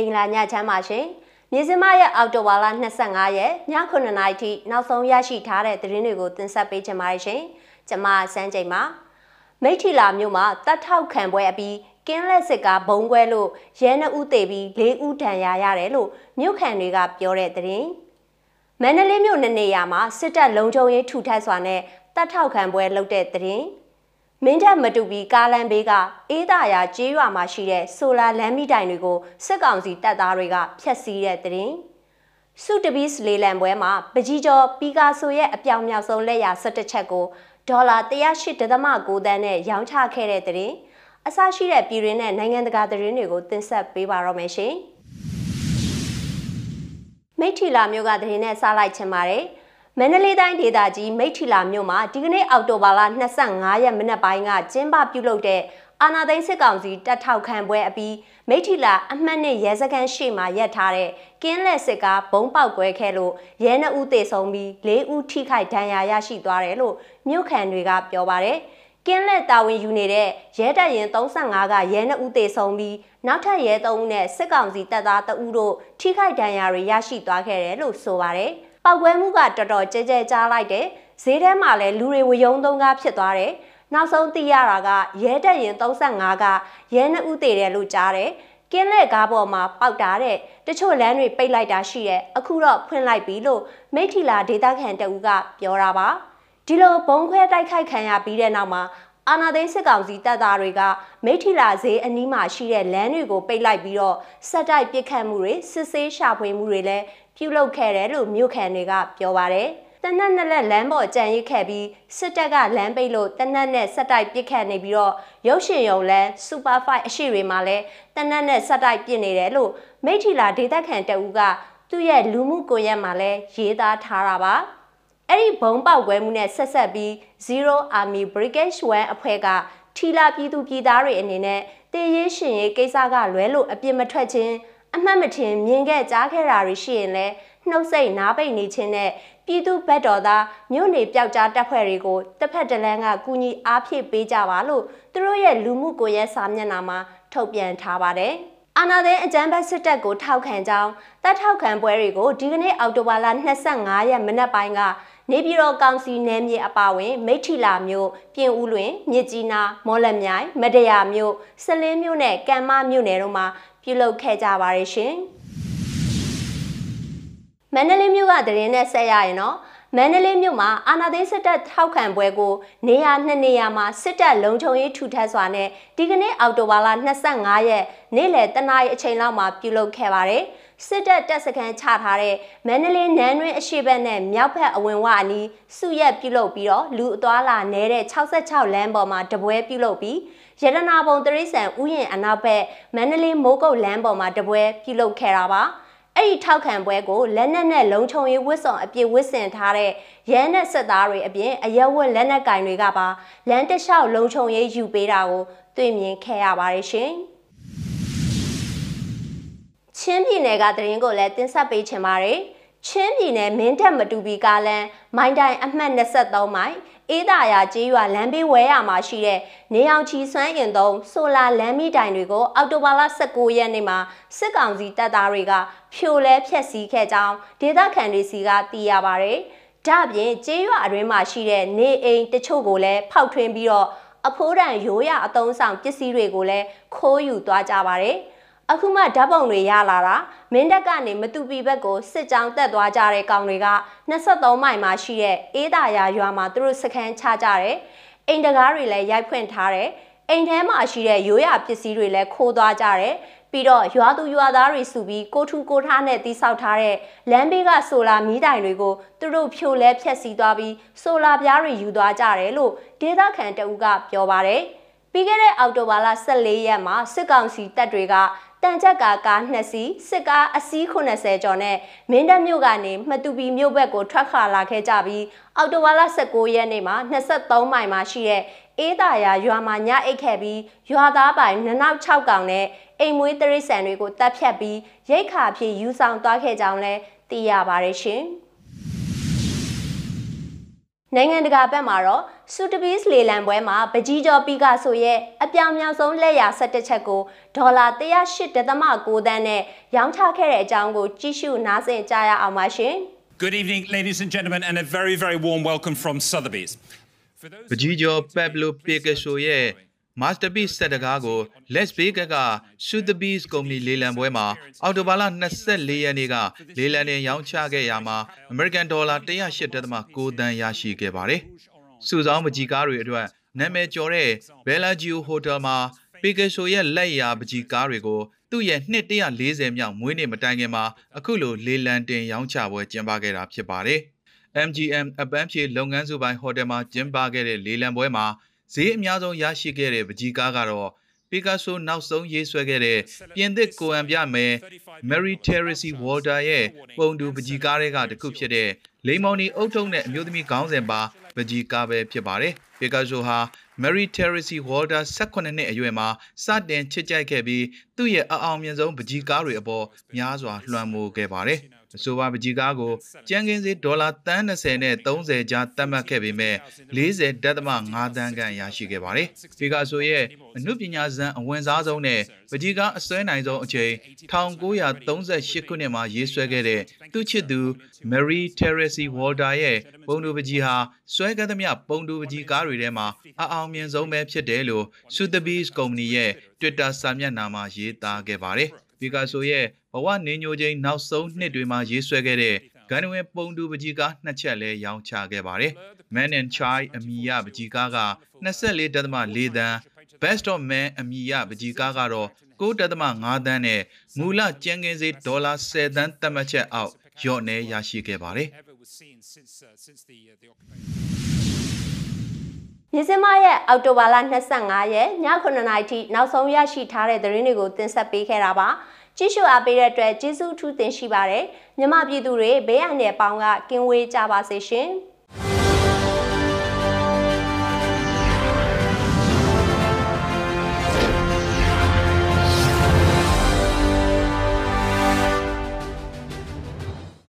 င်္ဂလာညချမ်းပါရှင်မြေစင်မရဲ့အော်တိုဝါလာ25ရက်ည9:00နာရီထိနောက်ဆုံးရရှိထားတဲ့သတင်းတွေကိုတင်ဆက်ပေးချင်ပါတယ်ရှင်ကျွန်မစန်းချိန်ပါမိထီလာမြို့မှာတတ်ထောက်ခံပွဲအပြီးကင်းလက်စစ်ကဘုံကွဲလို့ရဲနှဦးတေပြီး၄ဦးဒဏ်ရာရတယ်လို့မြို့ခံတွေကပြောတဲ့သတင်းမန္တလေးမြို့နေနေရာမှာစစ်တပ်လုံခြုံရေးထူထပ်စွာနဲ့တတ်ထောက်ခံပွဲလုပ်တဲ့သတင်း မင်းတပ်မတူပြီးကားလမ်းဘေးကအေးသာယာကျေးရွာမှာရှိတဲ့ဆိုလာလမ်းမိတိုင်တွေကိုစစ်ကောင်စီတပ်သားတွေကဖျက်ဆီးတဲ့တဲ့ရင်စုတပီးစလေလံပွဲမှာပကြီးကျော်ပီကာဆိုရဲ့အပြောင်မြောက်ဆုံးလက်ရာ17ချက်ကိုဒေါ်လာ108.9သန်းနဲ့ရောင်းချခဲ့တဲ့တဲ့ရင်အစရှိတဲ့ပြည်ရင်းနဲ့နိုင်ငံတကာသတင်းတွေကိုတင်ဆက်ပေးပါတော့မယ်ရှင်မိထီလာမျိုးကသတင်းနဲ့စားလိုက်ချင်ပါတယ်။ မန္တလေးတိုင်းဒေသကြီးမိထီလာမြို့မှာဒီကနေ့အောက်တိုဘာလ25ရက်မနက်ပိုင်းကကျင်းပပြုလုပ်တဲ့အာနာသိန်းစစ်ကောင်စီတပ်ထောက်ခံပွဲအပြီးမိထီလာအမှတ်နဲ့ရဲစခန်းရှေ့မှာရပ်ထားတဲ့ကင်းလက်စစ်ကားဘုံပေါက်ကွဲခဲ့လို့ရဲနှဦးသေဆုံးပြီး၄ဦးထိခိုက်ဒဏ်ရာရရှိသွားတယ်လို့မြို့ခံတွေကပြောပါတယ်။ကင်းလက်တာဝန်ယူနေတဲ့ရဲတပ်ရင်35ကရဲနှဦးသေဆုံးပြီးနောက်ထပ်ရဲ3ဦးနဲ့စစ်ကောင်စီတပ်သား2ဦးတို့ထိခိုက်ဒဏ်ရာတွေရရှိသွားခဲ့တယ်လို့ဆိုပါတယ်။ ပောက်ကွဲမှုကတော်တော်ကြဲကြဲကြားလိုက်တယ်ဈေးထဲမှာလည်းလူတွေဝယုံသုံးကားဖြစ်သွားတယ်နောက်ဆုံးသိရတာကရဲတက်ရင်35ကရဲနှစ်ဦးသေးတယ်လို့ကြားတယ်ကင်းလက်ကားပေါ်မှာပေါက်တာတဲ့တချို့လမ်းတွေပိတ်လိုက်တာရှိတယ်အခုတော့ဖွင့်လိုက်ပြီလို့မိထီလာဒေတာခန်တအူးကပြောတာပါဒီလိုဘုံခွဲတိုက်ခိုက်ခံရပြီးတဲ့နောက်မှာ အာနာသိန်းစစ်ကောင်စီတပ်သားတွေကမိထီလာဈေးအနီးမှာရှိတဲ့လမ်းတွေကိုပိတ်လိုက်ပြီးတော့စက်တိုက်ပစ်ခတ်မှုတွေစစ်ဆေးရှာဖွေမှုတွေလည်းပြုလုပ်ခဲ့တယ်လို့မြို့ခံတွေကပြောပါတယ်။တနက်နဲ့လက်လမ်းပေါ်ကြံရစ်ခဲ့ပြီးစစ်တပ်ကလမ်းပိတ်လို့တနက်နဲ့ဆက်တိုက်ပစ်ခတ်နေပြီးတော့ရုပ်ရှင်ရုံလမ်းစူပါဖိုက်အရှိတွေမှာလည်းတနက်နဲ့ဆက်တိုက်ပစ်နေတယ်လို့မိထီလာဒေသခံတအူးကသူ့ရဲ့လူမှုကွန်ရက်မှာလည်းရေးသားထားတာပါ။ အဲ့ဒီဘုံပေါက်ကွဲမှုနဲ့ဆက်ဆက်ပြီး Zero Army Brigade 1အဖွဲ့ကထီလာပြည်သူပြည်သားတွေအနေနဲ့တည်ရေးရှင်ရေးကိစ္စကလွဲလို့အပြစ်မထွက်ခြင်းအမှတ်မထင်မြင်ခဲ့ကြားခဲ့တာတွေရှိရင်လည်းနှုတ်ဆက်နားပိတ်နေခြင်းနဲ့ပြည်သူဘက်တော်သားမြို့နေပျောက်ကြားတပ်ဖွဲ့တွေကိုတစ်ဖက်တစ်လမ်းကကူညီအားဖြည့်ပေးကြပါလို့သူတို့ရဲ့လူမှုကွန်ရက်စာမျက်နှာမှာထုတ်ပြန်ထားပါတယ်။အာနာသိန်းအကြမ်းဖက်စစ်တပ်ကိုထောက်ခံကြောင်းတပ်ထောက်ခံပွဲတွေကိုဒီကနေ့အောက်တိုဘာလ25ရက်မနက်ပိုင်းက နေပြည်တော်ကောင်စီနယ်မြေအပါအဝင်မိထီလာမြို့ပြင်ဦးလွင်မြစ်ကြီးနားမော်လမြိုင်မဒရာမြို့စလင်းမြို့နဲ့ကံမမြို့နယ်တို့မှာပြုလုပ်ခဲ့ကြပါရရှင်မန္တလေးမြို့ကတရင်နဲ့ဆက်ရရင်တော့မန္တလေးမြို့မှာအာဏာသိမ်းစစ်တပ်ထောက်ခံပွဲကိုနေရာနှစ်နေရာမှာစစ်တပ်လုံခြုံရေးထူထပ်စွာနဲ့ဒီကနေ့အောက်တိုဘာလ25ရက်နေ့လယ်တနာရီအချိန်လောက်မှာပြုလုပ်ခဲ့ပါတယ်။ စစ်တပ်တပ်စခန်းချထားတဲ့မန္တလေးနန်းတွင်အရှိဘက်နဲ့မြောက်ဘက်အဝင်ဝအနီးစုရက်ပြုလုပ်ပြီးတော့လူအသွားလာနေတဲ့66လမ်းပေါ်မှာတပွဲပြုလုပ်ပြီးရတနာပုံတရိษံဥယျာဉ်အနောက်ဘက်မန္တလေးမိုးကုတ်လမ်းပေါ်မှာတပွဲပြုလုပ်ခဲ့တာပါအဲ့ဒီထောက်ခံပွဲကိုလက်နက်နဲ့လုံခြုံရေးဝတ်ဆောင်အပြည့်ဝတ်ဆင်ထားတဲ့ရဲနဲ့စစ်သားတွေအပြင်အရက်ဝတ်လက်နက်ကင်တွေကပါလမ်းတလျှောက်လုံခြုံရေးယူပေးတာကိုတွေ့မြင်ခဲ့ရပါတယ်ရှင် ချင်းပြည်နယ်ကတရင်ကိုလည်းတင်ဆက်ပေးချင်ပါတယ်ချင်းပြည်နယ်မင်းတပ်မတူပီကားလမ်းမိုင်းတိုင်းအမှတ်23မိုင်အေးသာယာကျေးရွာလမ်းဘေးဝဲရမှာရှိတဲ့နေအောင်ချီစွမ်းရင်သုံးဆိုလာလမ်းမီတိုင်တွေကိုအောက်တိုဘာလ19ရက်နေ့မှာစစ်ကောင်စီတပ်သားတွေကဖြိုလဲဖျက်ဆီးခဲ့ကြောင်းဒေသခံတွေစီကသိရပါဗျ။ဒါ့အပြင်ကျေးရွာအတွင်းမှာရှိတဲ့နေအိမ်တချို့ကိုလည်းဖောက်ထွင်းပြီးတော့အဖိုးတန်ရိုးရအတုံးဆောင်ပစ္စည်းတွေကိုလည်းခိုးယူသွားကြပါတယ်။ အခုမှဓာတ်ပုံတွေရလာတာမင်းတက်ကနေမတူပီဘက်ကိုစစ်ကြောင်းတက်သွားကြတဲ့ကောင်တွေက23မိုင်မှာရှိတဲ့အေးသာယာရွာမှာသူတို့စခန်းချကြတယ်အိမ်တကားတွေလည်းရိုက်ဖွင့်ထားတယ်အိမ်ထဲမှာရှိတဲ့ရိုးရာပစ္စည်းတွေလည်းခိုးသွားကြတယ်ပြီးတော့ရွာသူရွာသားတွေစုပြီးကိုထူကိုထားနဲ့တိဆောက်ထားတဲ့လမ်းဘေးကဆိုလာမီးတိုင်တွေကိုသူတို့ဖြိုလဲဖျက်ဆီးသွားပြီးဆိုလာပြားတွေယူသွားကြတယ်လို့ဒေသခံတအူးကပြောပါတယ်ပြီးခဲ့တဲ့အောက်တိုဘာလ14ရက်မှာစစ်ကောင်စီတပ်တွေက တန်ချက်ကာကား2စီးစစ်ကားအစီး80ကျော်နဲ့မင်းတပ်မြို့ကနေမှတူပီမြို့ဘက်ကိုထွက်ခါလာခဲ့ကြပြီးအော်တိုဝါလာ19ရက်နေ့မှာ23မိုင်မှာရှိတဲ့အေးသာယာရွာမှာညအိတ်ခဲ့ပြီးရွာသားပိုင်နနောက်6កောင်နဲ့အိမ်မွေးတရိษံတွေကိုတပ်ဖြတ်ပြီးရိတ်ခါဖြစ်ယူဆောင်သွားခဲ့ကြောင်းလည်းသိရပါတယ်ရှင် နိုင်ငံတကာဘက်မှာတော့စူတဘီးလေလံပွဲမှာပကြီးကျော်ပီကာဆိုရဲ့အပြောင်မြောက်ဆုံးလက်ရာ17ချက်ကိုဒေါ်လာ108.9တန်းနဲ့ရောင်းချခဲ့တဲ့အကြောင်းကိုကြည့်ရှုနားဆင်ကြရအောင်ပါရှင်။ Good evening, ladies and gentlemen, and a very, very warm welcome from Sotheby's. For those ပကြီးကျော်ပက်ဘလိုပေကဆိုရဲ့ masterpiece စက်တကားကို Las Vegas က Sotheby's ကုမ္ပဏီလေလံပွဲမှာအော်တိုဘာလ24ရက်နေ့ကလေလံတင်ရောင်းချခဲ့ရမှာ American Dollar 108.9တန်းရရှိခဲ့ပါတယ်။စုဆောင်းပကြီးကားတွေအတွက်နာမည်ကျော်တဲ့ Bellagio Hotel မှာပေကဆိုရဲ့လက်ရာပကြီးကားတွေကိုသူ့ရဲ့နှစ်140မြောက်မွေးနေ့မတိုင်ခင်မှာအခုလိုလေလံတင်ရောင်းချပွဲကျင်းပခဲ့တာဖြစ်ပါတယ်။ MGM အပန်းဖြေလုပ်ငန်းစုပိုင်းဟိုတယ်မှာကျင်းပခဲ့တဲ့လေလံပွဲမှာ ဈေးအများဆုံးရရှိခဲ့တဲ့ပကြီးကားကတော့ပီကာဆိုနောက်ဆုံးရေးဆွဲခဲ့တဲ့ပြင်သစ်ကိုအံပြမယ် Mary Teresi Walter ရဲ့ပုံတူပကြီးကားတွေကတစ်ခုဖြစ်တဲ့လိမ္မော်နီအုတ်ထုံနဲ့အမျိုးသမီးခေါင်းစဉ်ပါပကြီးကားပဲဖြစ်ပါတယ်ပီကာဆိုဟာ Mary Teresi Walter 18နှစ်အရွယ်မှာစတင်ချစ်ကြိုက်ခဲ့ပြီးသူ့ရဲ့အအောင်မြင်ဆုံးပကြီးကားတွေအပေါ်များစွာလွှမ်းမိုးခဲ့ပါတယ် အဆိုပါပကြီးကားကိုကြမ်းကင်းစေးဒေါ်လာတန်း20နဲ့30ကြားသတ်မှတ်ခဲ့ပေမဲ့40.5တန်းခန့်ရရှိခဲ့ပါတယ်။ဖီဂါဆိုရဲ့အမှုပညာဇန်အဝင်စားဆုံးနဲ့ပကြီးကားအစွဲနိုင်ဆုံးအချိန်1938ခုနှစ်မှာရေးဆွဲခဲ့တဲ့သူ့ချစ်သူ Mary Teresi Walter ရဲ့ပုံတူပကြီးဟာဆွဲခဲ့သမျှပုံတူပကြီးကားတွေထဲမှာအအောင်မြင်ဆုံးပဲဖြစ်တယ်လို့ Sotheby's ကုမ္ပဏီရဲ့ Twitter စာမျက်နှာမှာရေးသားခဲ့ပါတယ်။ ပီကာဆိုရဲ့ဘဝနေညိုချင်းနောက်ဆုံးနှစ်တွေမှာရေးဆွဲခဲ့တဲ့ဂန်ဝင်ပုံတူပကြီးကားနှစ်ချက်လဲရောင်းချခဲ့ပါတယ်။ Man and Child အမည်ရပကြီးကားက24.4တန်း Best of Man အမည်ရပကြီးကားကတော့9.5တန်းနဲ့မူလကျန်းကင်းစေးဒေါ်လာ10တန်းသတ်မှတ်ချက်အောက်ရော့နေရရှိခဲ့ပါတယ်။ occupation. မြစမရဲ့အောက်တိုဘာလ25ရက်ည9:00နာရီထိနောက်ဆုံးရရှိထားတဲ့သတင်းတွေကိုတင်ဆက်ပေးခဲ့တာပါကြည့်ရှုအားပေးတဲ့အတွက်ကျေးဇူးထူးတင်ရှိပါတယ်မြမပြည်သူတွေဘေးအန္တရာယ်ပေါင်းကကင်းဝေးကြပါစေရှင်